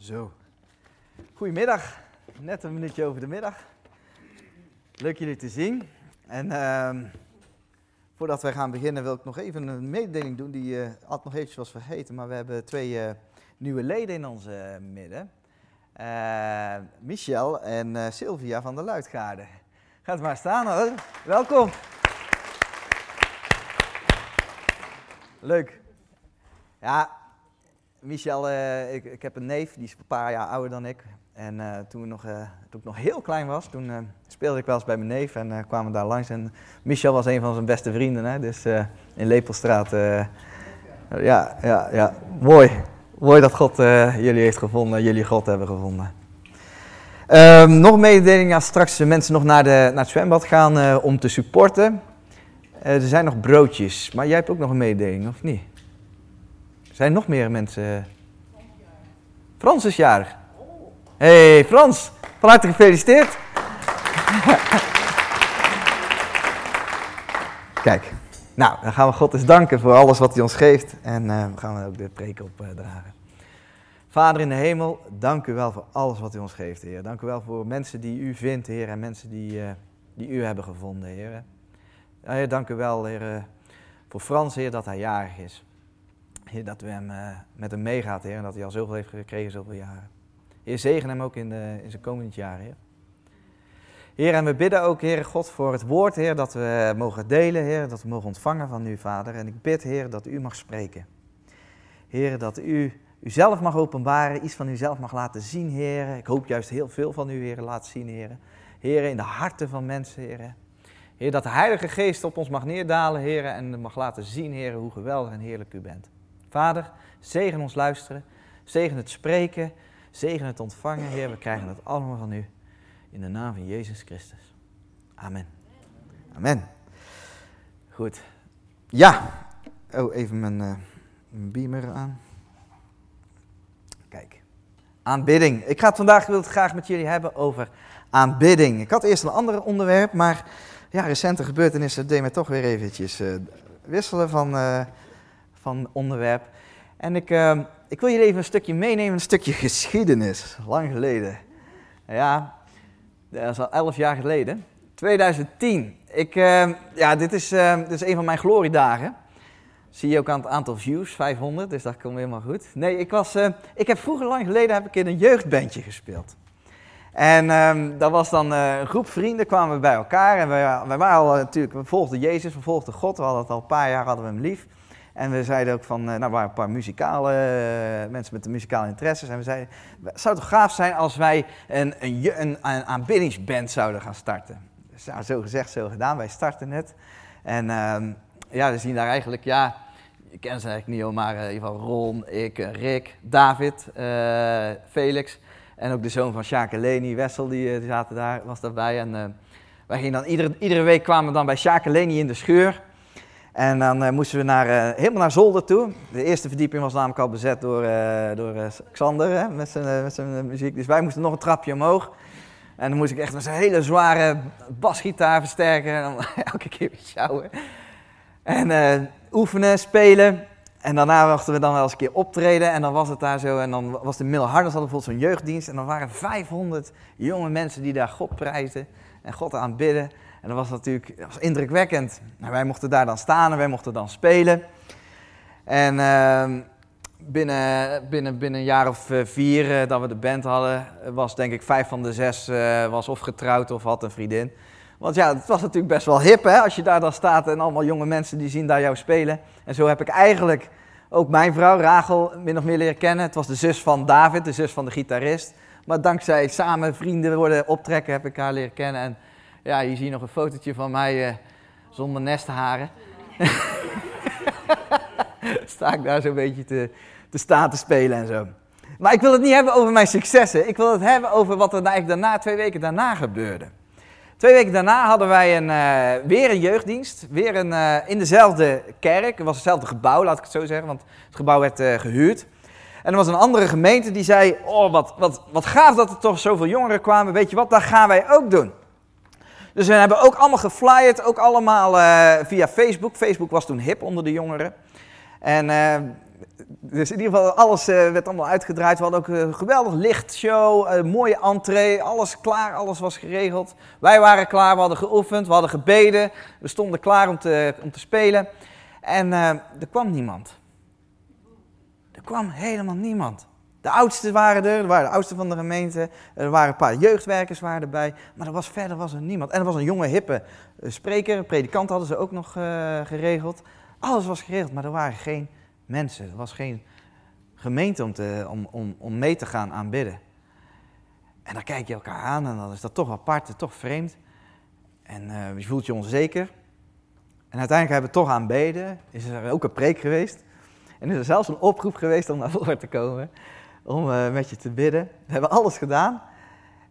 Zo. Goedemiddag. Net een minuutje over de middag. Leuk jullie te zien. En ehm, voordat wij gaan beginnen wil ik nog even een mededeling doen die eh had nog eventjes was vergeten. Maar we hebben twee eh, nieuwe leden in ons eh, midden. Michel en Sylvia van de Luidgaarde. Gaat maar staan hoor. Welkom. Leuk. Ja, Michel, eh, ik, ik heb een neef, die is een paar jaar ouder dan ik. En eh, toen, nog, eh, toen ik nog heel klein was, toen speelde ik wel eens bij mijn neef en kwamen daar langs. En Michel was een van zijn beste vrienden, hè? dus in Lepelstraat. ja, ja, ja, mooi. Mooi dat God jullie heeft gevonden, jullie God hebben gevonden. Ehm, nog een mededeling, als straks de mensen nog naar, de, naar het zwembad gaan om te supporten. Er zijn nog broodjes, maar jij hebt ook nog een mededeling, of niet? Er zijn nog meer mensen. Frans is jarig. hey, Frans, van harte gefeliciteerd. Kijk, nou, dan gaan we God eens danken voor alles wat hij ons geeft. En eh, gaan we ook de preek opdragen. Vader in de hemel, dank u wel voor alles wat u ons geeft, Heer. Dank u wel voor mensen die u vindt, Heer, en mensen die, eh, die u hebben gevonden, Heer. Heer, dank u wel, Heer, eh, voor Frans, Heer, dat hij jarig is. Heer, dat u hem, eh, met hem meegaat, Heer, en dat hij al zoveel heeft gekregen, zoveel jaren. Heer, zegen hem ook in, de, in zijn komend jaar, Heer. Heer, en we bidden ook, Heer God, voor het woord, Heer, dat we mogen delen, Heer, dat we mogen ontvangen van u, Vader. En ik bid, Heer, dat u mag spreken. Heer, dat u uzelf mag openbaren, iets van uzelf mag laten zien, Heer. Ik hoop juist heel veel van u, Heer, laat zien, Heer. Heer, in de harten van mensen, Heer. Heer, dat de Heilige Geest op ons mag neerdalen, Heer, en mag laten zien, Heer, hoe geweldig en heerlijk u bent. Vader, zegen ons luisteren, zegen het spreken, zegen het ontvangen, Heer. We krijgen het allemaal van u. In de naam van Jezus Christus. Amen. Amen. Goed. Ja. Oh, even mijn, mijn beamer aan. Kijk. Aanbidding. Ik ga het vandaag wil het graag met jullie hebben over aanbidding. Ik had eerst een ander onderwerp, maar ja, recente gebeurtenissen deden me toch weer eventjes eh, wisselen van, eh, van onderwerp. En ik, eh, ik wil jullie even een stukje meenemen, een stukje geschiedenis. Lang geleden. Ja, dat is al elf jaar geleden. 2010. Ik, eh, ja, dit is, eh, dit is een van mijn gloriedagen. Zie je ook aan het aantal views, 500, dus dat komt helemaal goed. Nee, ik, was, ik heb vroeger lang geleden heb ik in een jeugdbandje gespeeld. En ehm, dat was dan eh, een groep vrienden, kwamen we bij elkaar. En wij, wij waren al eh, natuurlijk, we volgden Jezus, we volgden God. We hadden het al een paar jaar, hadden we hem lief. En we zeiden ook van, eh, nou, we waren een paar muzikale eh, mensen met de muzikale interesses. En we zeiden, het zou toch gaaf zijn als wij een, een, een, een aanbiddingsband zouden gaan starten. Dus nou, zo gezegd, zo gedaan. Wij starten het. En ehm, ja, we zien daar eigenlijk, ja, je kent ze eigenlijk niet, maar eh, in ieder geval Ron, ik, Rick, David, Felix. En ook de zoon van Sjaak en Leni, Wessel, die, zaten daar, was daarbij. En wij gingen dan, iedere, iedere week kwamen we dan bij Sjaak en Leni in de scheur. En dan eh, moesten we naar, eh, helemaal naar zolder toe. De eerste verdieping was namelijk al bezet door, eh, door Xander hè, met zijn, met zijn muziek. Dus wij moesten nog een trapje omhoog. En dan moest ik echt met zo'n hele zware basgitaar versterken. En elke keer weer sjouwen. En oefenen, spelen. En daarna mochten we dan wel eens een keer optreden. En dan was het daar zo. En dan was de Middelharders hadden bijvoorbeeld zo'n jeugddienst. En dan waren 500 jonge mensen die daar God prijzen. En God aanbidden. En dat was natuurlijk dat was indrukwekkend. En wij mochten daar dan staan en wij mochten dan spelen. En ehm, binnen, binnen, binnen een jaar of eh, vier eh, dat we de band hadden, was denk ik vijf van de zes eh, was of getrouwd of had een vriendin. Want ja, het was natuurlijk best wel hip hè, als je daar dan staat en allemaal jonge mensen die zien daar jou spelen. En zo heb ik eigenlijk ook mijn vrouw Rachel min of meer leren kennen. Het was de zus van David, de zus van de gitarist. Maar dankzij samen vrienden worden optrekken heb ik haar leren kennen. En ja, hier zie je nog een fotootje van mij eh, zonder nestharen. Sta ik daar zo'n beetje te, te staan te spelen en zo. Maar ik wil het niet hebben over mijn successen. Ik wil het hebben over wat er eigenlijk daarna, twee weken daarna gebeurde. Twee weken daarna hadden wij een, eh, weer een jeugddienst. Weer een, eh, in dezelfde kerk. Het was hetzelfde gebouw, laat ik het zo zeggen. Want het gebouw werd eh, gehuurd. En er was een andere gemeente die zei: Oh, wat, wat, wat gaaf dat er toch zoveel jongeren kwamen. Weet je wat, dat gaan wij ook doen. Dus we hebben ook allemaal geflyerd, ook allemaal eh, via Facebook. Facebook was toen hip onder de jongeren. En eh, dus in ieder geval, alles eh, werd allemaal uitgedraaid. We hadden ook een geweldig lichtshow, een mooie entree, alles klaar, alles was geregeld. Wij waren klaar, we hadden geoefend, we hadden gebeden, we stonden klaar om te, om te spelen. En er kwam niemand. Er kwam helemaal niemand. De oudsten waren er, er waren de oudsten van de gemeente, er waren een paar jeugdwerkers waren erbij, maar er was, verder was er niemand. En er was een jonge, hippe eh, spreker, een predikant hadden ze ook nog uh, geregeld. Alles was geregeld, maar er waren geen mensen. Er was geen gemeente om, te, om, om, om mee te gaan aanbidden. En dan kijk je elkaar aan en dan is dat toch apart, toch vreemd. En uh, je voelt je onzeker. En uiteindelijk hebben we toch aanbeden. Is er ook een preek geweest. En is er zelfs een oproep geweest om naar voren te komen. Om uh, met je te bidden. We hebben alles gedaan.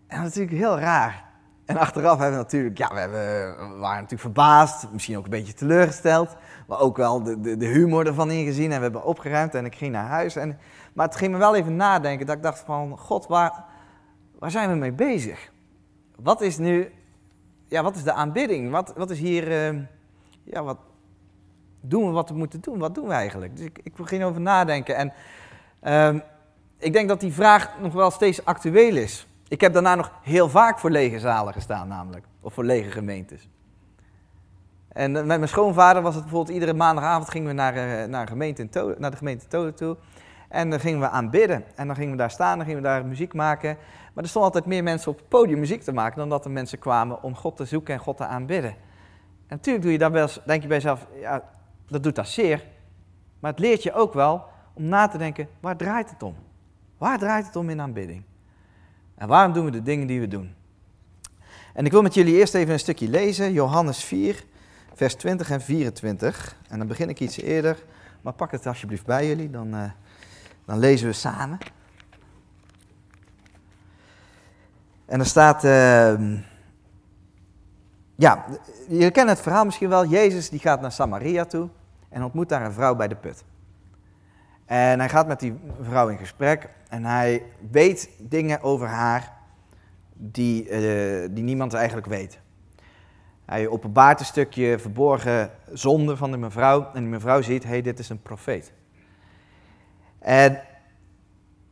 En dat is natuurlijk heel raar. En achteraf hebben we natuurlijk, ja, we, hebben, waren natuurlijk verbaasd. Misschien ook een beetje teleurgesteld. Maar ook wel de, de, de humor ervan ingezien. En we hebben opgeruimd en ik ging naar huis. En, maar het ging me wel even nadenken. Dat ik dacht van, god, waar, waar zijn we mee bezig? Wat is nu, ja, wat is de aanbidding? Wat, wat is hier, uh, ja, wat doen we wat we moeten doen? Wat doen we eigenlijk? Dus ik, ik begin over nadenken. En uh, ik denk dat die vraag nog wel steeds actueel is. Ik heb daarna nog heel vaak voor lege zalen gestaan namelijk. Of voor lege gemeentes. En met mijn schoonvader was het bijvoorbeeld iedere maandagavond gingen we naar, uh, naar, gemeente in naar de gemeente Tolen toe. En dan gingen we aanbidden. En dan gingen we daar staan, dan gingen we daar muziek maken. Maar er stonden altijd meer mensen op het podium muziek te maken dan dat er mensen kwamen om God te zoeken en God te aanbidden. En natuurlijk doe je daar wel denk je bij jezelf, ja, dat doet dat zeer. Maar het leert je ook wel om na te denken, waar draait het om? Waar draait het om in aanbidding? En waarom doen we de dingen die we doen? En ik wil met jullie eerst even een stukje lezen, Johannes 4, vers 20 en 24. En dan begin ik iets eerder, maar pak het alsjeblieft bij jullie, dan, uh, dan lezen we samen. En er staat, uh, ja, jullie kennen het verhaal misschien wel. Jezus die gaat naar Samaria toe en ontmoet daar een vrouw bij de put. En hij gaat met die vrouw in gesprek en hij weet dingen over haar die, uh, die niemand eigenlijk weet. Hij openbaart een stukje verborgen zonde van de mevrouw. En die mevrouw ziet, hé, hey, dit is een profeet. En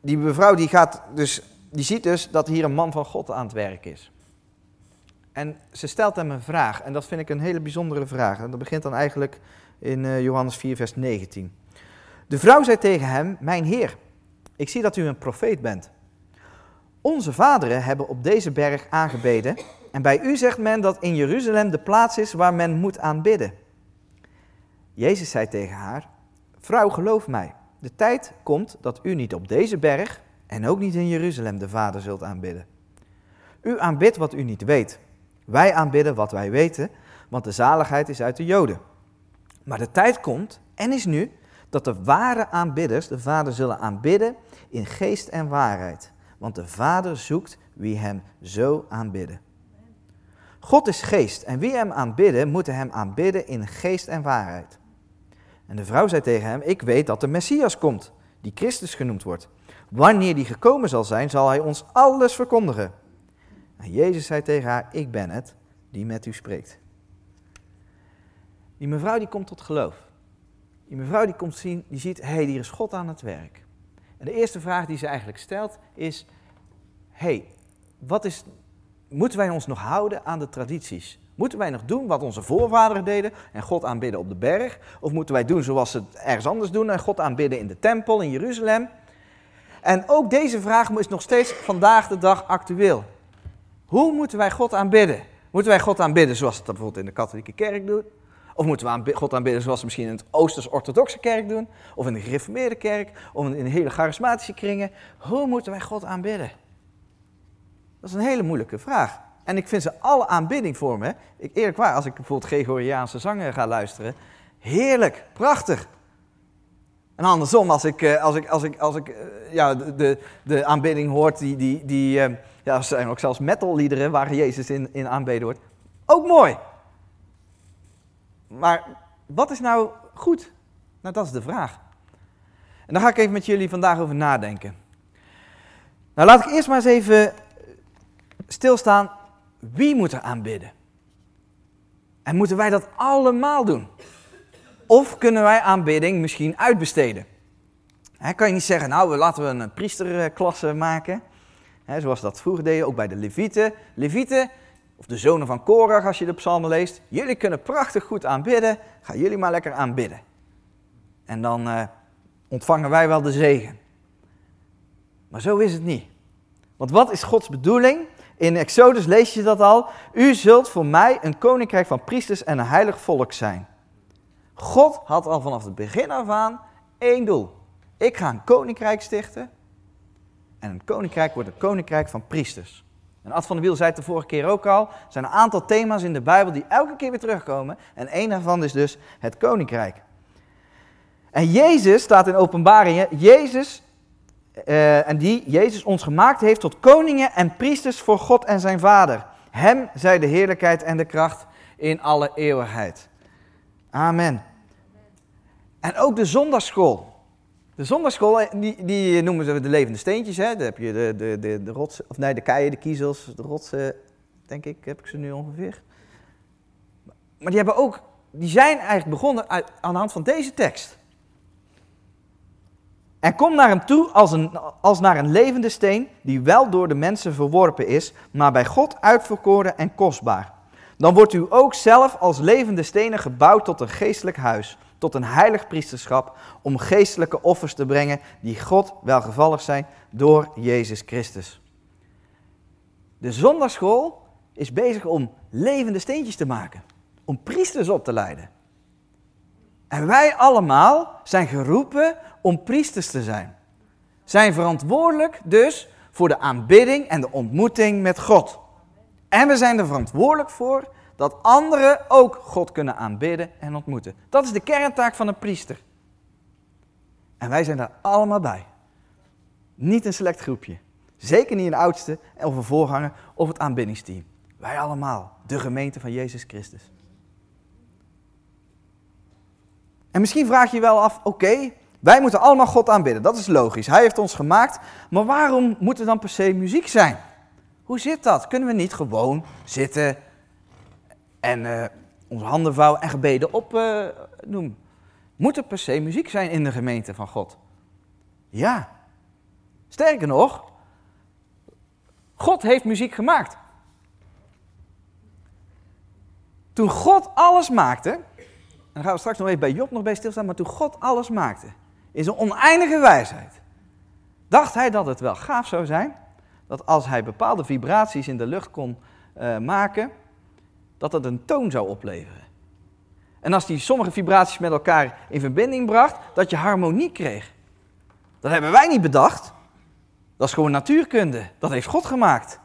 die mevrouw die gaat dus, die ziet dus dat hier een man van God aan het werk is. En ze stelt hem een vraag. En dat vind ik een hele bijzondere vraag. En dat begint dan eigenlijk in uh, Johannes 4, vers 19. De vrouw zei tegen hem, mijn heer, ik zie dat u een profeet bent. Onze vaderen hebben op deze berg aangebeden en bij u zegt men dat in Jeruzalem de plaats is waar men moet aanbidden. Jezus zei tegen haar, vrouw geloof mij, de tijd komt dat u niet op deze berg en ook niet in Jeruzalem de Vader zult aanbidden. U aanbidt wat u niet weet. Wij aanbidden wat wij weten, want de zaligheid is uit de Joden. Maar de tijd komt, en is nu, dat de ware aanbidders de Vader zullen aanbidden in geest en waarheid. Want de Vader zoekt wie hem zo aanbidden. God is geest en wie hem aanbidden, moeten hem aanbidden in geest en waarheid. En de vrouw zei tegen hem, ik weet dat de Messias komt, die Christus genoemd wordt. Wanneer die gekomen zal zijn, zal hij ons alles verkondigen. En Jezus zei tegen haar, ik ben het die met u spreekt. Die mevrouw die komt tot geloof. Die mevrouw die komt zien, die ziet, hé, hey, hier is God aan het werk. En de eerste vraag die ze eigenlijk stelt is, hé, hey, wat is, moeten wij ons nog houden aan de tradities? Moeten wij nog doen wat onze voorvaderen deden en God aanbidden op de berg? Of moeten wij doen zoals ze het ergens anders doen en God aanbidden in de tempel in Jeruzalem? En ook deze vraag is nog steeds vandaag de dag actueel. Hoe moeten wij God aanbidden? Moeten wij God aanbidden zoals het bijvoorbeeld in de katholieke kerk doet? Of moeten we God aanbidden zoals we misschien in het Oosters-orthodoxe kerk doen? Of in de gereformeerde kerk? Of in hele charismatische kringen? Hoe moeten wij God aanbidden? Dat is een hele moeilijke vraag. En ik vind ze alle aanbiddingvormen, ik, eerlijk waar, als ik bijvoorbeeld Gregoriaanse zangen ga luisteren, heerlijk, prachtig. En andersom, als ik, eh, als ik, als ik, als ik eh, ja, de, de aanbidding hoort, die, die, die eh, ja, er zijn ook zelfs metalliederen waar Jezus in, in aanbeden wordt, ook mooi. Maar wat is nou goed? Nou, dat is de vraag. En daar ga ik even met jullie vandaag over nadenken. Nou, laat ik eerst maar eens even stilstaan. Wie moet er aanbidden? En moeten wij dat allemaal doen? Of kunnen wij aanbidding misschien uitbesteden? He, kan je niet zeggen, nou, laten we een priesterklasse maken. Zoals dat vroeger deden, ook bij de Levieten. Levieten, of de zonen van Korach, als je de psalmen leest. Jullie kunnen prachtig goed aanbidden. Ga jullie maar lekker aanbidden. En dan uh, ontvangen wij wel de zegen. Maar zo is het niet. Want wat is Gods bedoeling? In Exodus lees je dat al. U zult voor mij een koninkrijk van priesters en een heilig volk zijn. God had al vanaf het begin af aan één doel. Ik ga een koninkrijk stichten. En een koninkrijk wordt een koninkrijk van priesters. En Ad van der Wiel zei het de vorige keer ook al. Er zijn een aantal thema's in de Bijbel die elke keer weer terugkomen. En één daarvan is dus het koninkrijk. En Jezus staat in openbaringen. Jezus, uh, en die Jezus ons gemaakt heeft tot koningen en priesters voor God en zijn Vader. Hem zij de heerlijkheid en de kracht in alle eeuwigheid. Amen. En ook de zondagschool. De zondagschool, eh, die, die noemen ze de levende steentjes. Hè? Daar heb je de, de, de, de rots, of nee, de keien, de kiezels, de rotsen, denk ik, heb ik ze nu ongeveer. Maar die hebben ook, die zijn eigenlijk begonnen aan de hand van deze tekst. En kom naar hem toe als, een, als naar een levende steen, die wel door de mensen verworpen is, maar bij God uitverkoren en kostbaar. Dan wordt u ook zelf als levende stenen gebouwd tot een geestelijk huis tot een heilig priesterschap om geestelijke offers te brengen die God welgevallig zijn door Jezus Christus. De zondagschool is bezig om levende steentjes te maken, om priesters op te leiden. En wij allemaal zijn geroepen om priesters te zijn. Zijn verantwoordelijk dus voor de aanbidding en de ontmoeting met God. En we zijn er verantwoordelijk voor dat anderen ook God kunnen aanbidden en ontmoeten. Dat is de kerntaak van een priester. En wij zijn daar allemaal bij. Niet een select groepje. Zeker niet een oudste of een voorganger of het aanbiddingsteam. Wij allemaal, de gemeente van Jezus Christus. En misschien vraag je je wel af, oké, wij moeten allemaal God aanbidden. Dat is logisch. Hij heeft ons gemaakt. Maar waarom moet er dan per se muziek zijn? Hoe zit dat? Kunnen we niet gewoon zitten en uh, onze handen vouwen en gebeden op uh, doen. Moet er per se muziek zijn in de gemeente van God? Ja. Sterker nog, God heeft muziek gemaakt. Toen God alles maakte, en dan gaan we straks nog even bij Job nog bij stilstaan, maar toen God alles maakte, in zijn oneindige wijsheid, dacht hij dat het wel gaaf zou zijn, dat als hij bepaalde vibraties in de lucht kon uh, maken, dat dat een toon zou opleveren. En als die sommige vibraties met elkaar in verbinding bracht, dat je harmonie kreeg. Dat hebben wij niet bedacht. Dat is gewoon natuurkunde. Dat heeft God gemaakt.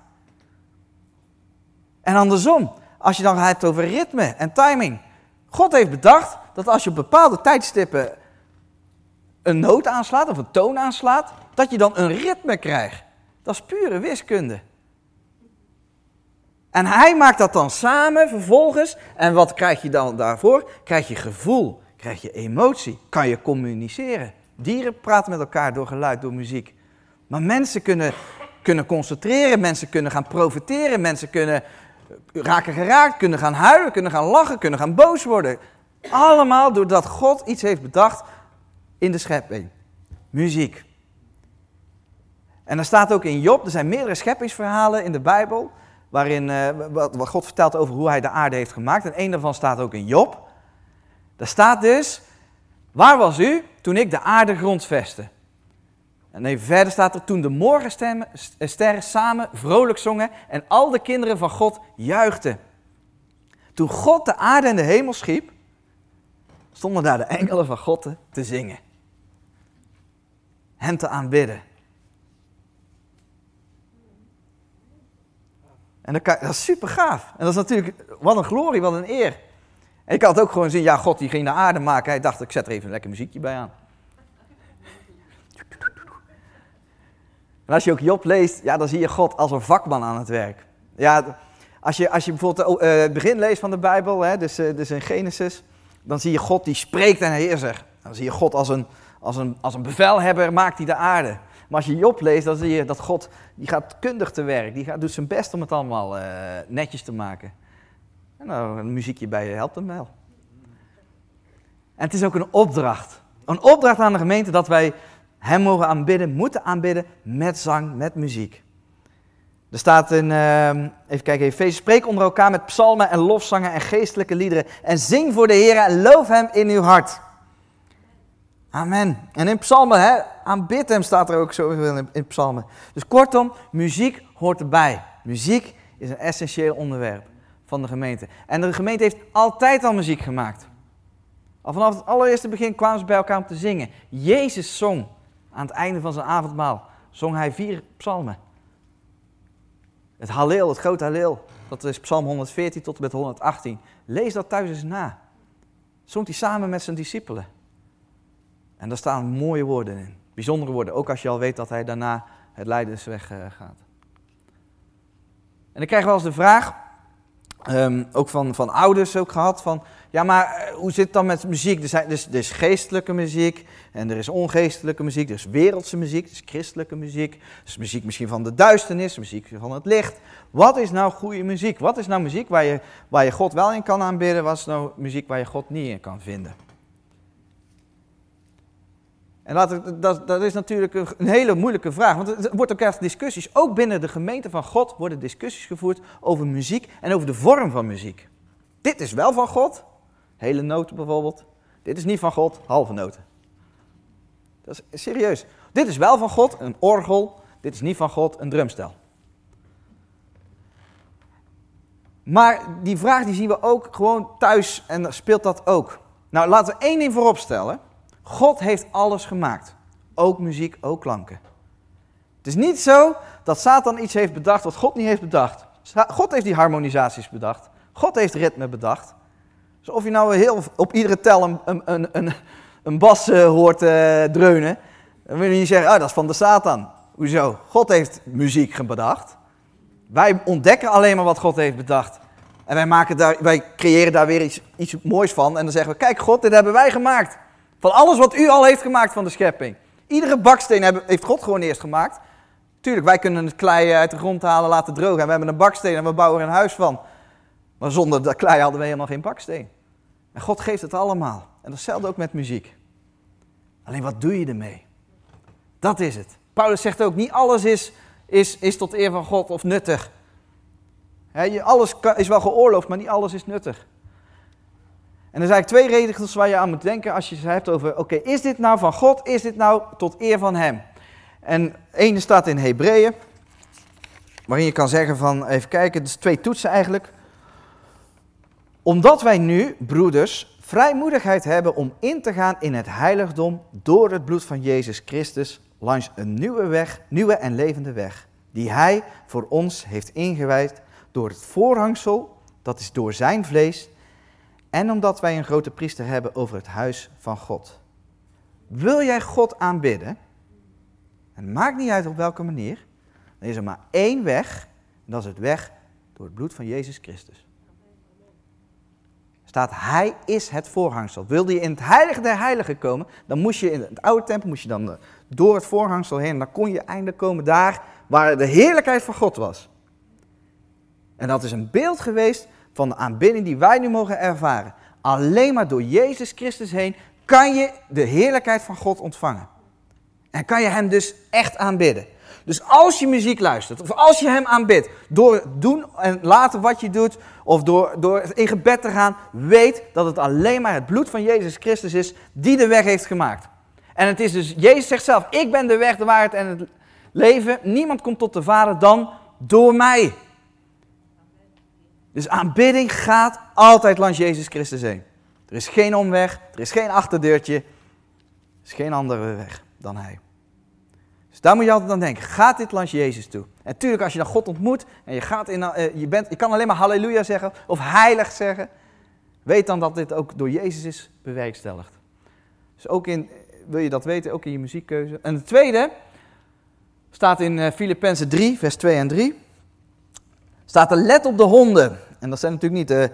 En andersom, als je dan hebt over ritme en timing. God heeft bedacht dat als je op bepaalde tijdstippen een noot aanslaat of een toon aanslaat, dat je dan een ritme krijgt. Dat is pure wiskunde. En hij maakt dat dan samen vervolgens. En wat krijg je dan daarvoor? Krijg je gevoel, krijg je emotie, kan je communiceren. Dieren praten met elkaar door geluid, door muziek. Maar mensen kunnen, kunnen concentreren, mensen kunnen gaan profiteren, mensen kunnen raken geraakt, kunnen gaan huilen, kunnen gaan lachen, kunnen gaan boos worden. Allemaal doordat God iets heeft bedacht in de schepping. Muziek. En er staat ook in Job, er zijn meerdere scheppingsverhalen in de Bijbel waarin uh, wat, God vertelt over hoe hij de aarde heeft gemaakt. En een daarvan staat ook in Job. Daar staat dus, waar was u toen ik de aarde grondvestte? En even verder staat er, toen de morgensterren samen vrolijk zongen en al de kinderen van God juichten. Toen God de aarde en de hemel schiep, stonden daar de engelen van God te zingen. Hem te aanbidden. En dat, is super gaaf. En dat is natuurlijk, wat een glorie, wat een eer. En kan het ook gewoon zien, ja, God die ging de aarde maken. Hij dacht, ik zet er even een lekker muziekje bij aan. En als je ook Job leest, ja, dan zie je God als een vakman aan het werk. Ja, als je, als je bijvoorbeeld uh, het begin leest van de Bijbel, hè, dus, uh, dus in Genesis, dan zie je God die spreekt en hij is er. Dan zie je God als een, als een, als een bevelhebber, maakt hij de aarde. Maar als je Job leest, dan zie je dat God, die gaat kundig te werk. Die gaat, doet zijn best om het allemaal uh, netjes te maken. En nou, een muziekje bij je helpt hem wel. En het is ook een opdracht. Een opdracht aan de gemeente dat wij Hem mogen aanbidden, moeten aanbidden met zang, met muziek. Er staat in, uh, even kijken, Efeze, spreek onder elkaar met psalmen en lofzangen en geestelijke liederen. En zing voor de Heer en loof hem in uw hart. Amen. En in psalmen, hè, aanbid staat er ook zoveel in, in psalmen. Dus kortom, muziek hoort erbij. Muziek is een essentieel onderwerp van de gemeente. En de gemeente heeft altijd al muziek gemaakt. Al vanaf het allereerste begin kwamen ze bij elkaar om te zingen. Jezus zong aan het einde van zijn avondmaal. Zong hij vier psalmen. Het Halleel, het grote Halleel. Dat is psalm 114 tot en met 118. Lees dat thuis eens na. Zong hij samen met zijn discipelen. En daar staan mooie woorden in. Bijzondere woorden. Ook als je al weet dat hij daarna het Leidensweg uh, gaat. En ik krijg wel eens de vraag, um, ook van, van ouders ook gehad, van ja, maar eh, hoe zit het dan met muziek? Er, zijn, er is geestelijke muziek en er is ongeestelijke muziek, er is wereldse muziek, er is christelijke muziek, er is muziek misschien van de duisternis, muziek van het licht. Wat is nou goede muziek? Wat is nou muziek waar je, waar je God wel in kan aanbidden? Wat is nou muziek waar je God niet in kan vinden? En laat dat, dat is natuurlijk een hele moeilijke vraag, want er wordt ook echt discussies. Ook binnen de gemeente van God worden discussies gevoerd over muziek en over de vorm van muziek. Dit is wel van God, hele noten bijvoorbeeld. Dit is niet van God, halve noten. Dat is serieus. Dit is wel van God, een orgel. Dit is niet van God, een drumstel. Maar die vraag die zien we ook gewoon thuis en speelt dat ook. Nou, laten we één ding voorop stellen. God heeft alles gemaakt. Ook muziek, ook klanken. Het is niet zo dat Satan iets heeft bedacht wat God niet heeft bedacht. God heeft die harmonisaties bedacht. God heeft ritme bedacht. Dus of je nou heel op iedere tel een, een, een, een bas uh, hoort uh, dreunen, dan wil je niet zeggen, oh, dat is van de Satan. Hoezo? God heeft muziek bedacht. Wij ontdekken alleen maar wat God heeft bedacht. En wij, maken daar, wij creëren daar weer iets moois van. En dan zeggen we, kijk God, dit hebben wij gemaakt. Van alles wat u al heeft gemaakt van de schepping. Iedere baksteen heeft God gewoon eerst gemaakt. Tuurlijk, wij kunnen het klei uit de grond halen, laten drogen. En we hebben een baksteen en we bouwen er een huis van. Maar zonder dat klei hadden we helemaal geen baksteen. En God geeft het allemaal. En datzelfde ook met muziek. Alleen wat doe je ermee? Dat is het. Paulus zegt ook, niet alles is, is, is tot eer van God of nuttig. alles is wel geoorloofd, maar niet alles is nuttig. En er zijn eigenlijk twee regels waar je aan moet denken als je het hebt over, oké, is dit nou van God, is dit nou tot eer van Hem? En ene staat in Hebreeën, waarin je kan zeggen van, even kijken, dus twee toetsen eigenlijk. Omdat wij nu, broeders, vrijmoedigheid hebben om in te gaan in het heiligdom door het bloed van Jezus Christus langs een nieuwe weg, nieuwe en levende weg, die Hij voor ons heeft ingewijd door het voorhangsel, dat is door Zijn vlees, en omdat wij een grote priester hebben over het huis van God. Wil jij God aanbidden? En maakt niet uit op welke manier. Dan is er maar één weg. En dat is het weg door het bloed van Jezus Christus. Staat, hij is het voorhangsel. Wilde je in het heilige der heiligen komen, dan moest je in het oude tempel, moest je dan eh, door het voorhangsel heen. Dan kon je eindelijk komen daar waar de heerlijkheid van God was. En dat is een beeld geweest van de aanbidding die wij nu mogen ervaren. Alleen maar door Jezus Christus heen kan je de heerlijkheid van God ontvangen. En kan je Hem dus echt aanbidden. Dus als je muziek luistert, of als je Hem aanbidt, door doen en laten wat je doet, of door, door in gebed te gaan, weet dat het alleen maar het bloed van Jezus Christus is die de weg heeft gemaakt. En het is dus, Jezus zegt zelf, ik ben de weg, de waarheid en het leven. Niemand komt tot de Vader dan door mij. Dus aanbidding gaat altijd langs Jezus Christus heen. Er is geen omweg, er is geen achterdeurtje, er is geen andere weg dan Hij. Dus daar moet je altijd aan denken. Gaat dit langs Jezus toe? En natuurlijk, als je dan God ontmoet en je, gaat in, uh, je, bent, je kan alleen maar halleluja zeggen of heilig zeggen, weet dan dat dit ook door Jezus is bewerkstelligd. Dus ook in, wil je dat weten, ook in je muziekkeuze. En de tweede staat in uh, Filippenzen 3, vers 2 en 3 staat er let op de honden. En dat zijn natuurlijk niet de,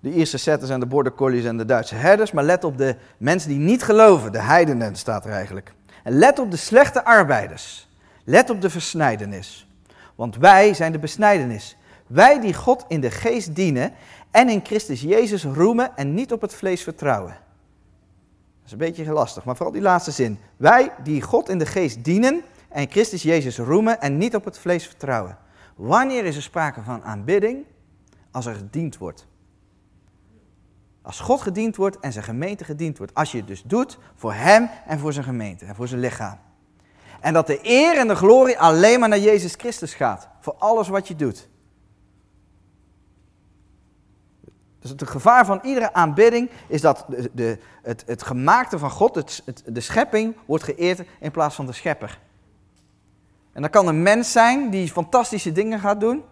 de Ierse setters en de border collies en de Duitse herders, maar let op de mensen die niet geloven, de heidenen staat er eigenlijk. En let op de slechte arbeiders. Let op de versnijdenis. Want wij zijn de besnijdenis. Wij die God in de geest dienen en in Christus Jezus roemen en niet op het vlees vertrouwen. Dat is een beetje lastig, maar vooral die laatste zin. Wij die God in de geest dienen en Christus Jezus roemen en niet op het vlees vertrouwen. Wanneer is er sprake van aanbidding? Als er gediend wordt. Als God gediend wordt en zijn gemeente gediend wordt. Als je het dus doet voor hem en voor zijn gemeente en voor zijn lichaam. En dat de eer en de glorie alleen maar naar Jezus Christus gaat. Voor alles wat je doet. Dus het gevaar van iedere aanbidding is dat de, de, het, het gemaakte van God, het, de schepping, wordt geëerd in plaats van de schepper. En dat kan een mens zijn die fantastische dingen gaat doen.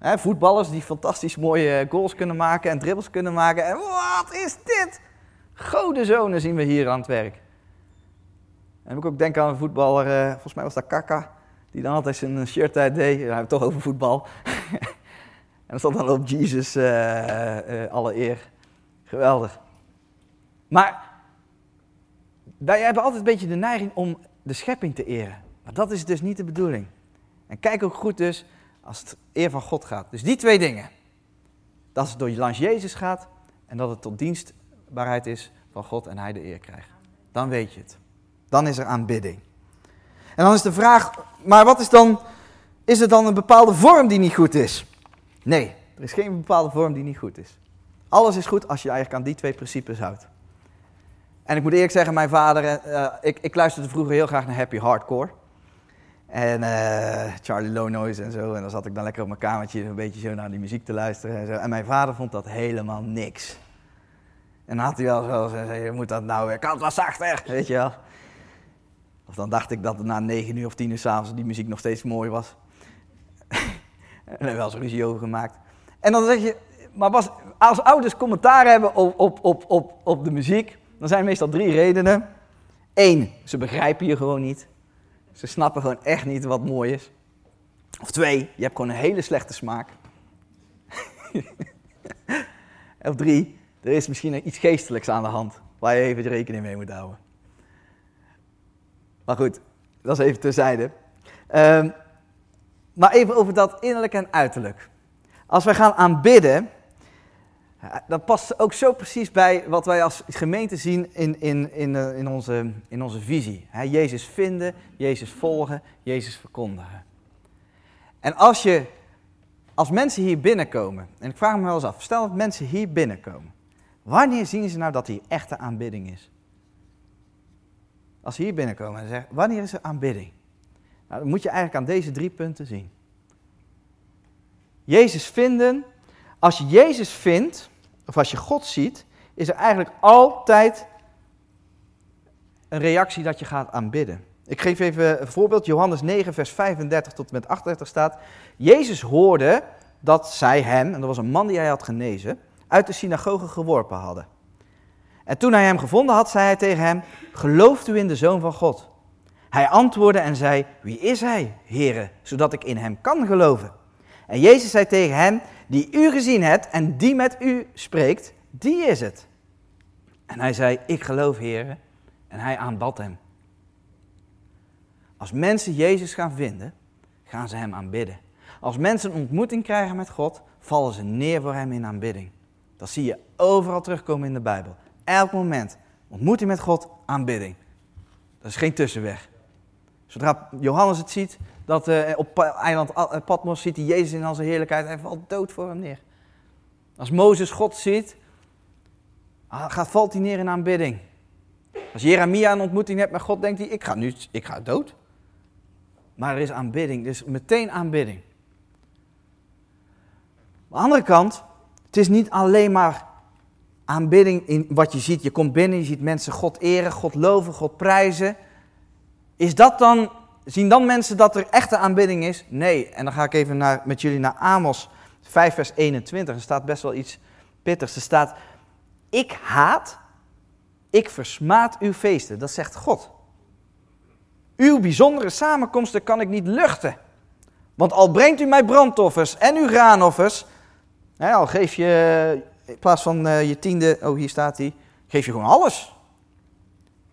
voetballers die fantastisch mooie goals kunnen maken en dribbles kunnen maken. En wat is dit? Godenzonen zien we hier aan het werk. En ik ook denken aan een voetballer, uh, volgens mij was dat Kaka, die dan altijd zijn shirt uit deed. We hebben het toch over voetbal. en dan stond dan op Jesus, uh, uh, alle eer. Geweldig. Maar wij hebben altijd een beetje de neiging om de schepping te eren. Maar dat is dus niet de bedoeling. En kijk ook goed dus als het eer van God gaat. Dus die twee dingen. Dat het door langs Jezus gaat en dat het tot dienstbaarheid is van God en hij de eer krijgt. Dan weet je het. Dan is er aanbidding. En dan is de vraag, maar wat is dan, is er dan een bepaalde vorm die niet goed is? Nee, er is geen bepaalde vorm die niet goed is. Alles is goed als je eigenlijk aan die twee principes houdt. En ik moet eerlijk zeggen, mijn vader, uh, ik, ik luisterde vroeger heel graag naar happy hardcore. En uh, Charlie Low Noise en zo. En dan zat ik dan lekker op mijn kamertje een beetje zo naar die muziek te luisteren en zo. En mijn vader vond dat helemaal niks. En dan had hij wel zo gezegd, je moet dat nou weer, kan het wat zachter, weet je wel. Of dan dacht ik dat na negen uur of tien uur s'avonds die muziek nog steeds mooi was. en er wel zo'n ruzie over gemaakt. En dan zeg je, maar was, als ouders commentaar hebben op, op, op, op, op de muziek, dan zijn meestal drie redenen. Eén, ze begrijpen je gewoon niet. Ze snappen gewoon echt niet wat mooi is. Of twee, je hebt gewoon een hele slechte smaak. of drie, er is misschien iets geestelijks aan de hand waar je even rekening mee moet houden. Maar goed, dat is even terzijde. Um, maar even over dat innerlijk en uiterlijk. Als wij gaan aanbidden, dat past ook zo precies bij wat wij als gemeente zien in, in, in, eh, in, onze, in onze visie. Jezus vinden, Jezus volgen, Jezus verkondigen. En als, je, als mensen hier binnenkomen, en ik vraag me wel eens af, stel dat mensen hier binnenkomen. Wanneer zien ze nou dat hier echte aanbidding is? Als ze hier binnenkomen en zeggen, wanneer is er aanbidding? Nou, dan moet je eigenlijk aan deze drie punten zien. Jezus vinden. Als je Jezus vindt, of als je God ziet, is er eigenlijk altijd een reactie dat je gaat aanbidden. Ik geef even een voorbeeld. Johannes 9, vers 35 tot en met 38 staat. Jezus hoorde dat zij hem, en dat was een man die hij had genezen, uit de synagoge geworpen hadden. En toen hij hem gevonden had, zei hij tegen hem, gelooft u in de Zoon van God? Hij antwoordde en zei, wie is hij, heren, zodat ik in hem kan geloven? En Jezus zei tegen hem, die u gezien hebt en die met u spreekt, die is het. En hij zei, ik geloof, heren. En hij aanbad hem. Als mensen Jezus gaan vinden, gaan ze hem aanbidden. Als mensen een ontmoeting krijgen met God, vallen ze neer voor hem in aanbidding. Dat zie je overal terugkomen in de Bijbel. Elk moment. Ontmoeting met God, aanbidding. Dat is geen tussenweg. Zodra Johannes het ziet, dat uh, op eiland eh, Patmos ziet hij Jezus in al zijn heerlijkheid, hij valt dood voor hem neer. Als Mozes God ziet, ah, gaat, valt hij neer in aanbidding. Als Jeremia een ontmoeting hebt met God, denkt hij, ik ga nu, ik ga dood. Maar er is aanbidding, dus meteen aanbidding. Aan de andere kant, het is niet alleen maar aanbidding in wat je ziet. Je komt binnen, je ziet mensen God eren, God loven, God prijzen. Is dat dan, zien dan mensen dat er echte aanbidding is? Nee. En dan ga ik even naar, met jullie naar Amos 5 vers 21. Er staat best wel iets pittigs. Er staat, ik haat, ik versmaad uw feesten. Dat zegt God. Uw bijzondere samenkomsten kan ik niet luchten. Want al brengt u mij brandoffers en uw graanoffers, al geef je in plaats van uh, je tiende, oh hier staat hij, geef je gewoon alles.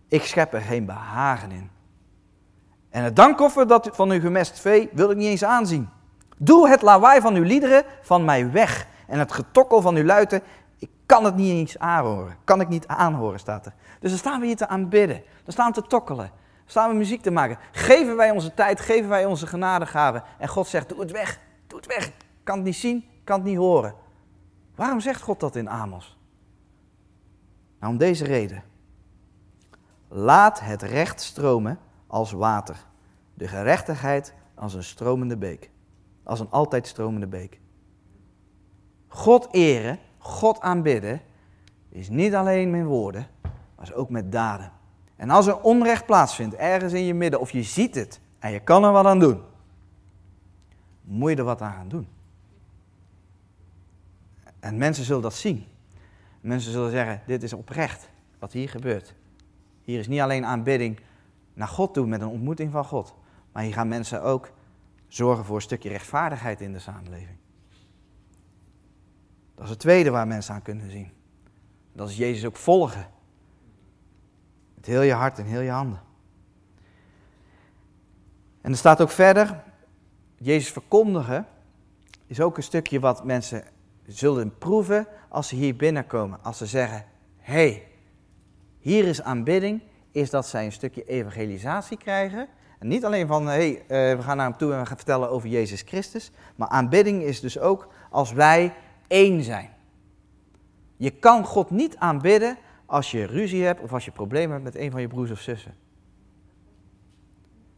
Ik schep er geen behagen in. En het dankoffer dat van uw gemest vee wil ik niet eens aanzien. Doe het lawaai van uw liederen van mij weg. En het getokkel van uw luiten, ik kan het niet eens aanhoren. Kan ik niet aanhoren, staat er. Dus dan staan we hier te aanbidden. Dan staan we te tokkelen. Dan staan we muziek te maken. Geven wij onze tijd, geven wij onze genadegaven. En God zegt, doe het weg, doe het weg. Kan het niet zien, kan het niet horen. Waarom zegt God dat in Amos? Nou, om deze reden. Laat het recht stromen als water. De gerechtigheid als een stromende beek. Als een altijd stromende beek. God eren, God aanbidden, is niet alleen met woorden, maar ook met daden. En als er onrecht plaatsvindt, ergens in je midden, of je ziet het en je kan er wat aan doen, moet je er wat aan gaan doen. En mensen zullen dat zien. Mensen zullen zeggen, dit is oprecht wat hier gebeurt. Hier is niet alleen aanbidding naar God toe met een ontmoeting van God, maar hier gaan mensen ook zorgen voor een stukje rechtvaardigheid in de samenleving. Dat is het tweede waar mensen aan kunnen zien. Dat is Jezus ook volgen. Met heel je hart en heel je handen. En er staat ook verder, Jezus verkondigen is ook een stukje wat mensen zullen proeven als ze hier binnenkomen. Als ze zeggen, hey, hier is aanbidding, is dat zij een stukje evangelisatie krijgen. En niet alleen van, hey, uh, we gaan naar hem toe en we gaan vertellen over Jezus Christus. Maar aanbidding is dus ook als wij één zijn. Je kan God niet aanbidden als je ruzie hebt of als je problemen hebt met een van je broers of zussen.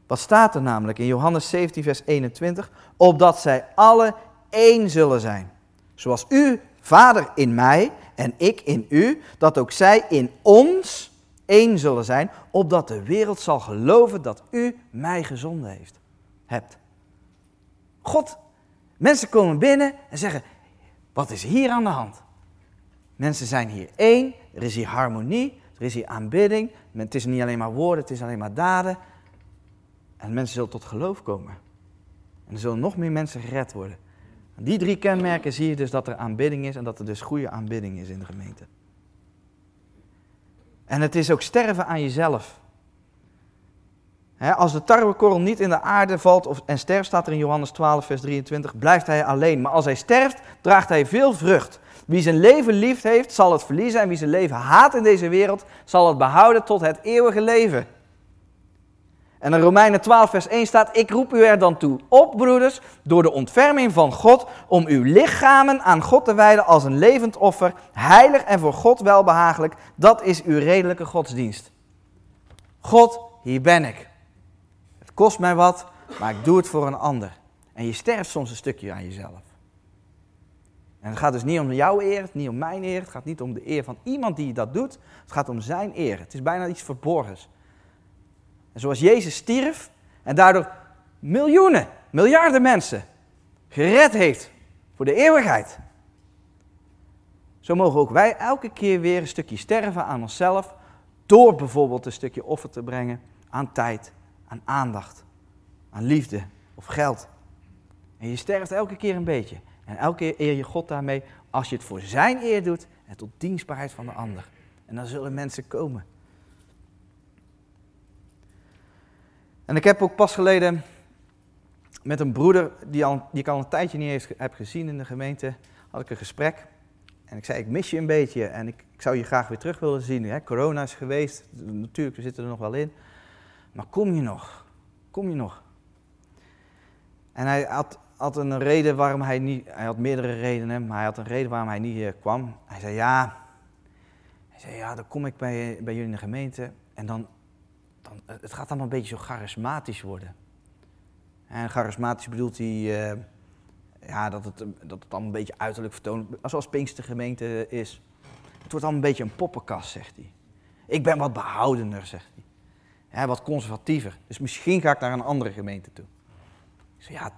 Wat staat er namelijk in Johannes 17, vers 21? Opdat zij alle één zullen zijn. Zoals u, Vader, in mij en ik in u, dat ook zij in ons één zullen zijn, opdat de wereld zal geloven dat u mij gezonden heeft, hebt. God, mensen komen binnen en zeggen, wat is hier aan de hand? Mensen zijn hier één, er is hier harmonie, er is hier aanbidding. Het is niet alleen maar woorden, het is alleen maar daden. En mensen zullen tot geloof komen. En er zullen nog meer mensen gered worden. die drie kenmerken zie je dus dat er aanbidding is en dat er dus goede aanbidding is in de gemeente. En het is ook sterven aan jezelf. als de tarwekorrel niet in de aarde valt of, en sterft, staat er in Johannes 12, vers 23, blijft hij alleen. Maar als hij sterft, draagt hij veel vrucht. Wie zijn leven lief heeft, zal het verliezen. En wie zijn leven haat in deze wereld, zal het behouden tot het eeuwige leven. En in Romeinen 12, vers 1 staat: Ik roep u er dan toe op, broeders, door de ontferming van God, om uw lichamen aan God te wijden als een levend offer, heilig en voor God welbehagelijk. Dat is uw redelijke godsdienst. God, hier ben ik. Het kost mij wat, maar ik doe het voor een ander. En je sterft soms een stukje aan jezelf. En het gaat dus niet om jouw eer, niet om mijn eer, het gaat niet om de eer van iemand die dat doet. Het gaat om zijn eer. Het is bijna iets verborgens. Zoals Jezus stierf en daardoor miljoenen, miljarden mensen gered heeft voor de eeuwigheid. Zo mogen ook wij elke keer weer een stukje sterven aan onszelf door bijvoorbeeld een stukje offer te brengen aan tijd, aan aandacht, aan liefde of geld. En je sterft elke keer een beetje. En elke keer eer je God daarmee als je het voor zijn eer doet en tot dienstbaarheid van de ander. En dan zullen mensen komen En ik heb ook pas geleden met een broeder die, al, die ik al een tijdje niet heeft, heb gezien in de gemeente, had ik een gesprek. En ik zei, ik mis je een beetje en ik, ik zou je graag weer terug willen zien. Hè? Corona is geweest, natuurlijk, we zitten er nog wel in. Maar kom je nog? Kom je nog? En hij had, had een reden waarom hij niet, hij had meerdere redenen, maar hij had een reden waarom hij niet uh, kwam. Hij zei, ja, hij zei, ja, dan kom ik bij, bij jullie in de gemeente en dan het gaat allemaal een beetje zo charismatisch worden. En charismatisch bedoelt hij uh, ja, dat, het, dat het allemaal een beetje uiterlijk vertoont, zoals Pinkster gemeente is. Het wordt allemaal een beetje een poppenkast, zegt hij. Ik ben wat behoudener, zegt hij. Wat conservatiever. Dus misschien ga ik naar een andere gemeente toe. Ik ja,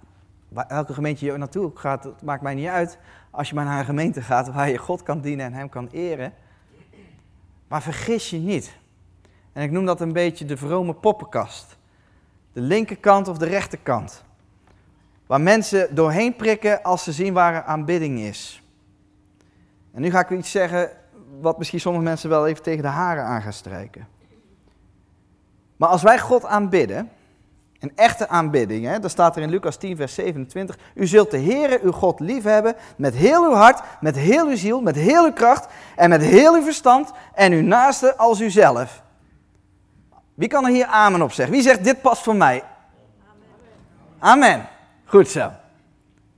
welke gemeente je naartoe gaat, dat maakt mij niet uit. Als je maar naar een gemeente gaat waar je God kan dienen en Hem kan eren. Maar vergis je niet. En ik noem dat een beetje de vrome poppenkast. De linkerkant of de rechterkant. Waar mensen doorheen prikken als ze zien waar er aanbidding is. En nu ga ik iets zeggen wat misschien sommige mensen wel even tegen de haren aan gaan strijken. Maar als wij God aanbidden, Een echte aanbidding, hè? dat staat er in Lucas 10, vers 27. U zult de Heere, uw God, liefhebben met heel uw hart, met heel uw ziel, met heel uw kracht en met heel uw verstand en uw naaste als uzelf. Wie kan er hier amen op zeggen? Wie zegt dit past voor mij? Amen. Goed zo.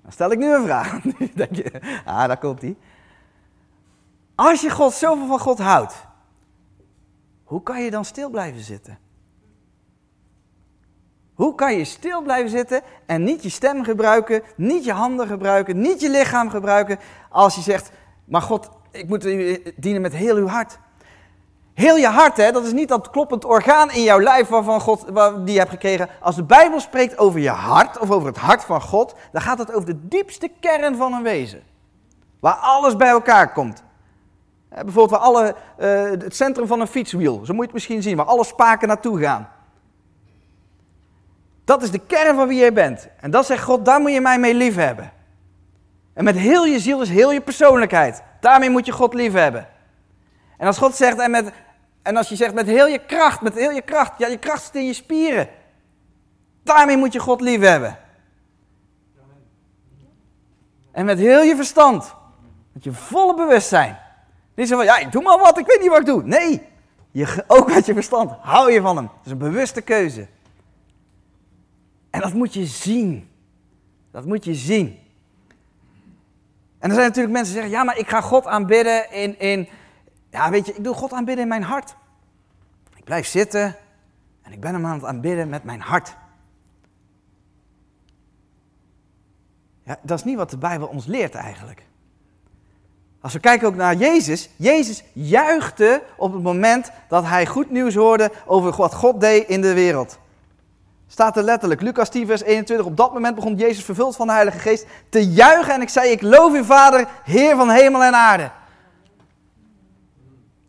Dan stel ik nu een vraag. Denk je, ah, daar komt hij. Als je God zoveel van God houdt, hoe kan je dan stil blijven zitten? Hoe kan je stil blijven zitten en niet je stem gebruiken, niet je handen gebruiken, niet je lichaam gebruiken, als je zegt, maar God, ik moet u dienen met heel uw hart. Heel je hart, hè, dat is niet dat kloppend orgaan in jouw lijf waarvan God, die je hebt gekregen. Als de Bijbel spreekt over je hart of over het hart van God, dan gaat het over de diepste kern van een wezen. Waar alles bij elkaar komt. Bijvoorbeeld waar alle, uh, het centrum van een fietswiel, zo moet je het misschien zien, waar alle spaken naartoe gaan. Dat is de kern van wie jij bent. En dat zegt God, daar moet je mij mee lief hebben. En met heel je ziel is heel je persoonlijkheid. Daarmee moet je God lief hebben. En als God zegt, en, met, en als je zegt met heel je kracht, met heel je kracht, ja, je kracht zit in je spieren. Daarmee moet je God lief hebben. En met heel je verstand, met je volle bewustzijn. Niet zo van, ja, ik doe maar wat, ik weet niet wat ik doe. Nee, je, ook met je verstand, hou je van hem. Het is een bewuste keuze. En dat moet je zien. Dat moet je zien. En er zijn natuurlijk mensen die zeggen, ja, maar ik ga God aanbidden in, in, ja, weet je, ik doe God aanbidden in mijn hart. Ik blijf zitten en ik ben hem aan het aanbidden met mijn hart. Ja, dat is niet wat de Bijbel ons leert eigenlijk. Als we kijken ook naar Jezus, Jezus juichte op het moment dat hij goed nieuws hoorde over wat God deed in de wereld. Staat er letterlijk, Lucas 10, vers 21. Op dat moment begon Jezus vervuld van de Heilige Geest te juichen. En ik zei, ik loof u Vader, Heer van hemel en aarde.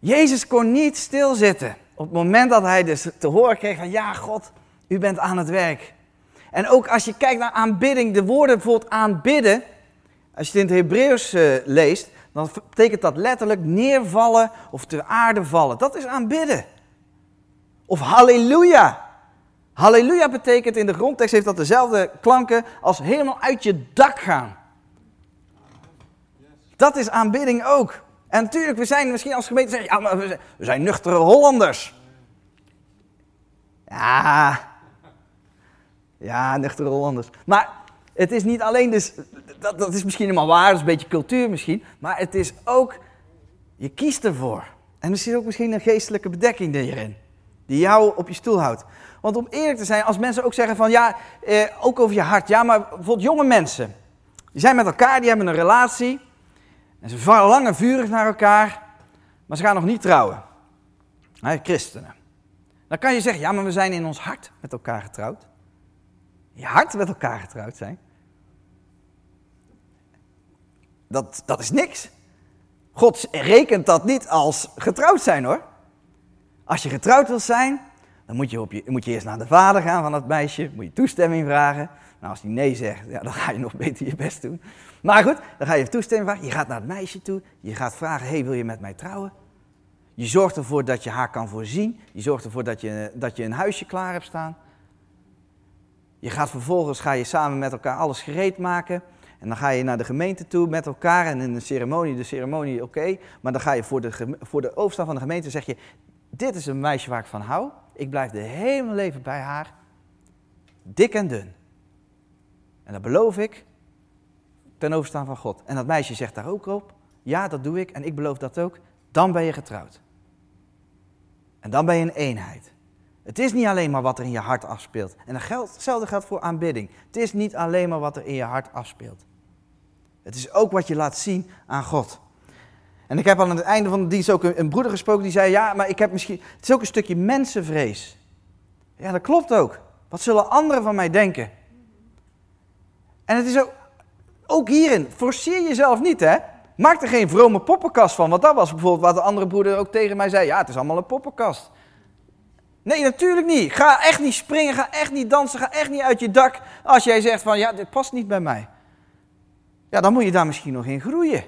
Jezus kon niet stilzitten. Op het moment dat hij dus te horen kreeg van, ja God, u bent aan het werk. En ook als je kijkt naar aanbidding, de woorden bijvoorbeeld aanbidden. Als je het in het Hebreeuws uh, leest, dan betekent dat letterlijk neervallen of ter aarde vallen. Dat is aanbidden. Of halleluja. Halleluja betekent in de grondtekst heeft dat dezelfde klanken als helemaal uit je dak gaan. Dat is aanbidding ook. En natuurlijk, we zijn misschien als gemeente zeggen, ja, maar we zijn, nuchtere Hollanders. Ja, ja, nuchtere Hollanders. Maar het is niet alleen dus, dat, dat is misschien helemaal waar, dat is een beetje cultuur misschien. Maar het is ook, je kiest ervoor. En er zit ook misschien een geestelijke bedekking erin. Die jou op je stoel houdt. Want om eerlijk te zijn, als mensen ook zeggen van ja, eh, ook over je hart. Ja, maar bijvoorbeeld jonge mensen. Die zijn met elkaar, die hebben een relatie. En ze verlangen vurig naar elkaar. Maar ze gaan nog niet trouwen. Christenen. Dan kan je zeggen, ja, maar we zijn in ons hart met elkaar getrouwd. Je hart met elkaar getrouwd zijn. Dat, dat is niks. God rekent dat niet als getrouwd zijn hoor. Als je getrouwd wil zijn, dan moet je, op je, moet je eerst naar de vader gaan van dat meisje, moet je toestemming vragen. Nou, als die nee zegt, ja, dan ga je nog beter je best doen. Maar goed, dan ga je toestemming vragen. Je gaat naar het meisje toe, je gaat vragen, hey, wil je met mij trouwen? Je zorgt ervoor dat je haar kan voorzien. Je zorgt ervoor dat je, dat je een huisje klaar hebt staan. Je gaat vervolgens ga je samen met elkaar alles gereed maken. En dan ga je naar de gemeente toe met elkaar en in de ceremonie, de ceremonie oké. maar dan ga je voor de, voor de overstand van de gemeente zeg je, dit is een meisje waar ik van hou. Ik blijf de hele leven bij haar. Dik en dun. En dat beloof ik ten overstaan van God. En dat meisje zegt daar ook op. Ja, dat doe ik en ik beloof dat ook. Dan ben je getrouwd. En dan ben je een eenheid. Het is niet alleen maar wat er in je hart afspeelt. En hetzelfde geldt voor aanbidding. Het is niet alleen maar wat er in je hart afspeelt. Het is ook wat je laat zien aan God. En ik heb aan het einde van de dienst ook een, broeder gesproken die zei: Ja, maar ik heb misschien. Het is ook een stukje mensenvrees. Ja, dat klopt ook. Wat zullen anderen van mij denken? En het is ook, ook hierin, forceer jezelf niet, hè? Maak er geen vrome poppenkast van. Want dat was bijvoorbeeld wat de andere broeder ook tegen mij zei: Ja, het is allemaal een poppenkast. Nee, natuurlijk niet. Ga echt niet springen, ga echt niet dansen, ga echt niet uit je dak. Als jij zegt van ja, dit past niet bij mij. Ja, dan moet je daar misschien nog in groeien.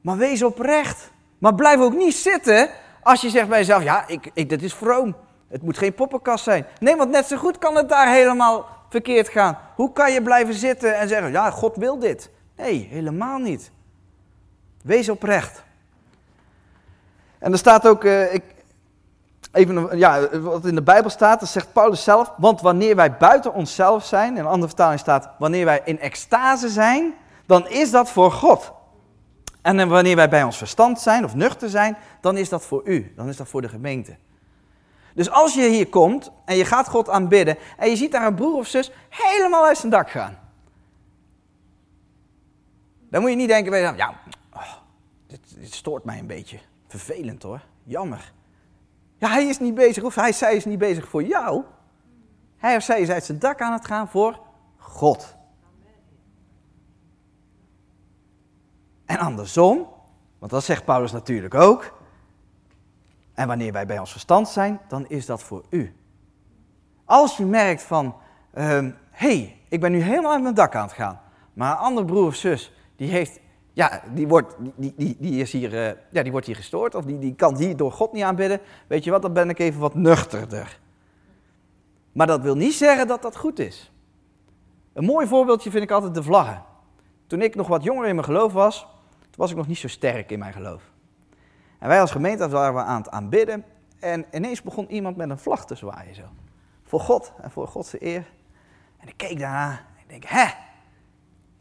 Maar wees oprecht. Maar blijf ook niet zitten als je zegt bij jezelf, ja, ik, ik, dit is vroom. Het moet geen poppenkast zijn. Nee, want net zo goed kan het daar helemaal verkeerd gaan. Hoe kan je blijven zitten en zeggen, ja, God wil dit? Nee, helemaal niet. Wees oprecht. En er staat ook, uh, ik, even, ja, wat in de Bijbel staat, dat zegt Paulus zelf, want wanneer wij buiten onszelf zijn, in een andere vertaling staat, wanneer wij in extase zijn, dan is dat voor God. En wanneer wij bij ons verstand zijn of nuchter zijn, dan is dat voor u, dan is dat voor de gemeente. Dus als je hier komt en je gaat God aanbidden en je ziet daar een broer of zus helemaal uit zijn dak gaan. Dan moet je niet denken ja, oh, dit, dit, stoort mij een beetje. Vervelend hoor, jammer. Ja, hij is niet bezig, of hij, zij is niet bezig voor jou. Hij of zij is uit zijn dak aan het gaan voor God. En andersom, want dat zegt Paulus natuurlijk ook. En wanneer wij bij ons verstand zijn, dan is dat voor u. Als je merkt van, hé, um, hey, ik ben nu helemaal uit mijn dak aan het gaan. Maar een andere broer of zus, die heeft, ja, die wordt, die, die, die is hier, uh, ja, die wordt hier gestoord. Of die, die kan hier door God niet aanbidden. Weet je wat, dan ben ik even wat nuchterder. Maar dat wil niet zeggen dat dat goed is. Een mooi voorbeeldje vind ik altijd de vlaggen. Toen ik nog wat jonger in mijn geloof was, was ik nog niet zo sterk in mijn geloof. En wij als gemeente waren aan het aanbidden. En ineens begon iemand met een vlag te zwaaien zo. Voor God en voor Godse eer. En ik keek daarna ik denk, hè?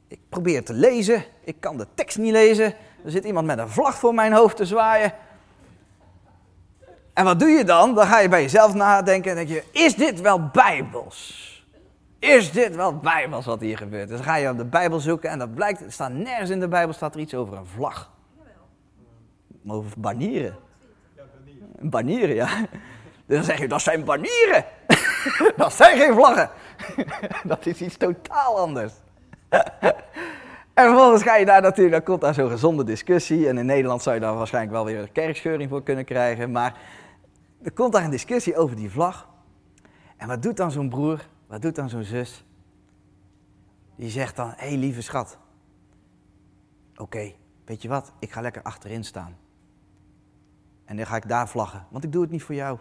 Ik probeer te lezen, ik kan de tekst niet lezen. Er zit iemand met een vlag voor mijn hoofd te zwaaien. En wat doe je dan? Dan ga je bij jezelf nadenken en denk je, is dit wel bijbels? Is dit wel bijbels wat hier gebeurt? Dus dan ga je op de Bijbel zoeken en dat blijkt, er staat nergens in de Bijbel staat er iets over een vlag. Over banieren. Banieren, ja. Dus dan zeg je, dat zijn banieren. dat zijn geen vlaggen. dat is iets totaal anders. en vervolgens ga je daar natuurlijk, dan komt daar zo'n gezonde discussie. En in Nederland zou je daar waarschijnlijk wel weer een kerkscheuring voor kunnen krijgen. Maar er komt daar een discussie over die vlag. En wat doet dan zo'n broer? Wat doet dan zo'n zus? Die zegt dan, hé hey, lieve schat. Oké, weet je wat? Ik ga lekker achterin staan. En dan ga ik daar vlaggen. Want ik doe het niet voor jou.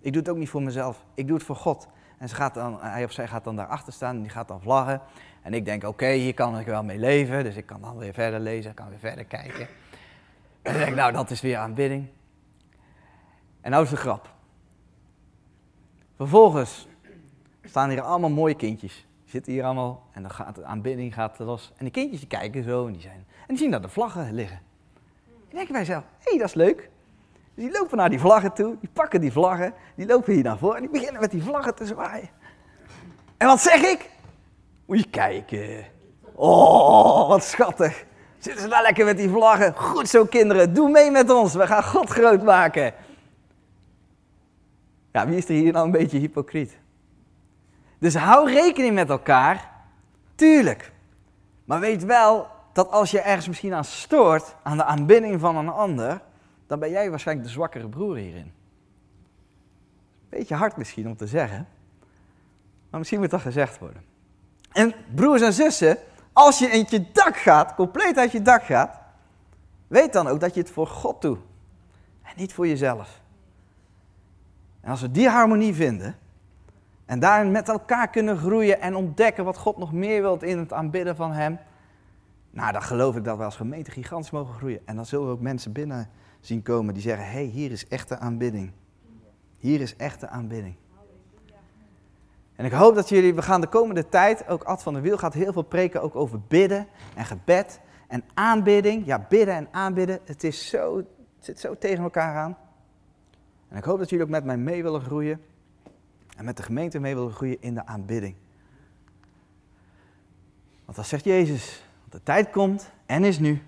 Ik doe het ook niet voor mezelf. Ik doe het voor God. En ze gaat dan, hij of zij gaat dan daarachter staan en die gaat dan vlaggen. En ik denk, oké, hier kan ik wel mee leven. Dus ik kan dan weer verder lezen, ik kan weer verder kijken. En dan denk ik, nou, dat is weer aanbidding. En nou is de grap. Vervolgens staan hier allemaal mooie kindjes. Zitten hier allemaal en dan gaat de aanbidding gaat los. En die kindjes die kijken zo en die, zijn, en die zien daar de vlaggen liggen. En denk ik bij mezelf, hé, hey, dat is leuk. Dus die lopen naar die vlaggen toe, die pakken die vlaggen, die lopen hier naar voren en die beginnen met die vlaggen te zwaaien. En wat zeg ik? Moet je kijken. Oh, wat schattig. Zitten ze daar lekker met die vlaggen? Goed zo kinderen, doe mee met ons, we gaan God groot maken. Ja, wie is er hier nou een beetje hypocriet? Dus hou rekening met elkaar, tuurlijk. Maar weet wel dat als je ergens misschien aan stoort, aan de aanbidding van een ander, dan ben jij waarschijnlijk de zwakkere broer hierin. Beetje hard misschien om te zeggen, maar misschien moet dat gezegd worden. En broers en zussen, als je in je dak gaat, compleet uit je dak gaat, weet dan ook dat je het voor God doet en niet voor jezelf. En als we die harmonie vinden en daarin met elkaar kunnen groeien en ontdekken wat God nog meer wilt in het aanbidden van Hem, nou dan geloof ik dat we als gemeente gigantisch mogen groeien. En dan zullen we ook mensen binnen zien komen die zeggen, hey, hier is echte aanbidding. Hier is echte aanbidding. En ik hoop dat jullie, we gaan de komende tijd, ook Ad van der Wiel gaat heel veel preken ook over bidden en gebed en aanbidding. Ja, bidden en aanbidden, het, is zo, het zit zo tegen elkaar aan. En ik hoop dat jullie ook met mij mee willen groeien en met de gemeente mee willen groeien in de aanbidding. Want dat zegt Jezus, de tijd komt en is nu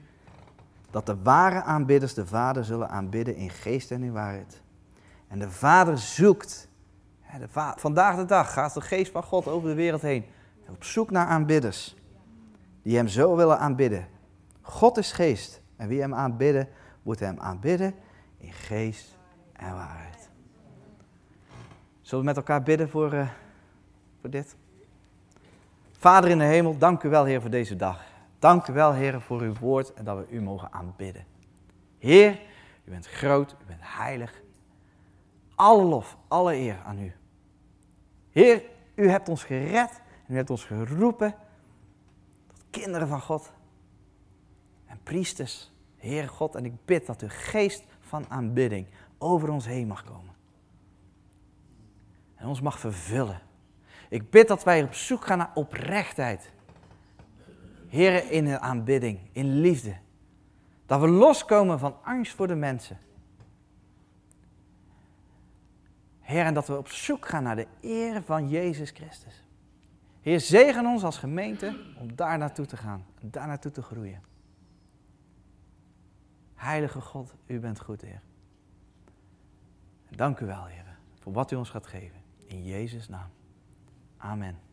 dat de ware aanbidders de Vader zullen aanbidden in geest en in waarheid. En de Vader zoekt. De vandaag de dag gaat de geest van God over de wereld heen. Op zoek naar aanbidders. Die hem zo willen aanbidden. God is geest. En wie hem aanbidden, moet hem aanbidden in geest en waarheid. Zullen we met elkaar bidden voor, uh, voor dit? Vader in de hemel, dank u wel, Heer, voor deze dag. Dank u wel, Heer, voor uw woord en dat we u mogen aanbidden. Heer, u bent groot, u bent heilig. Alle lof, alle eer aan u. Heer, u hebt ons gered en u hebt ons geroepen tot kinderen van God en priesters, Heer God. En ik bid dat uw geest van aanbidding over ons heen mag komen. En ons mag vervullen. Ik bid dat wij op zoek gaan naar oprechtheid. Heren, in de aanbidding, in liefde. Dat we loskomen van angst voor de mensen. Heer, en dat we op zoek gaan naar de eer van Jezus Christus. Heer, zegen ons als gemeente om daar naartoe te gaan, daar naartoe te groeien. Heilige God, u bent goed, Heer. dank u wel, Heer, voor wat u ons gaat geven. In Jezus' naam. Amen.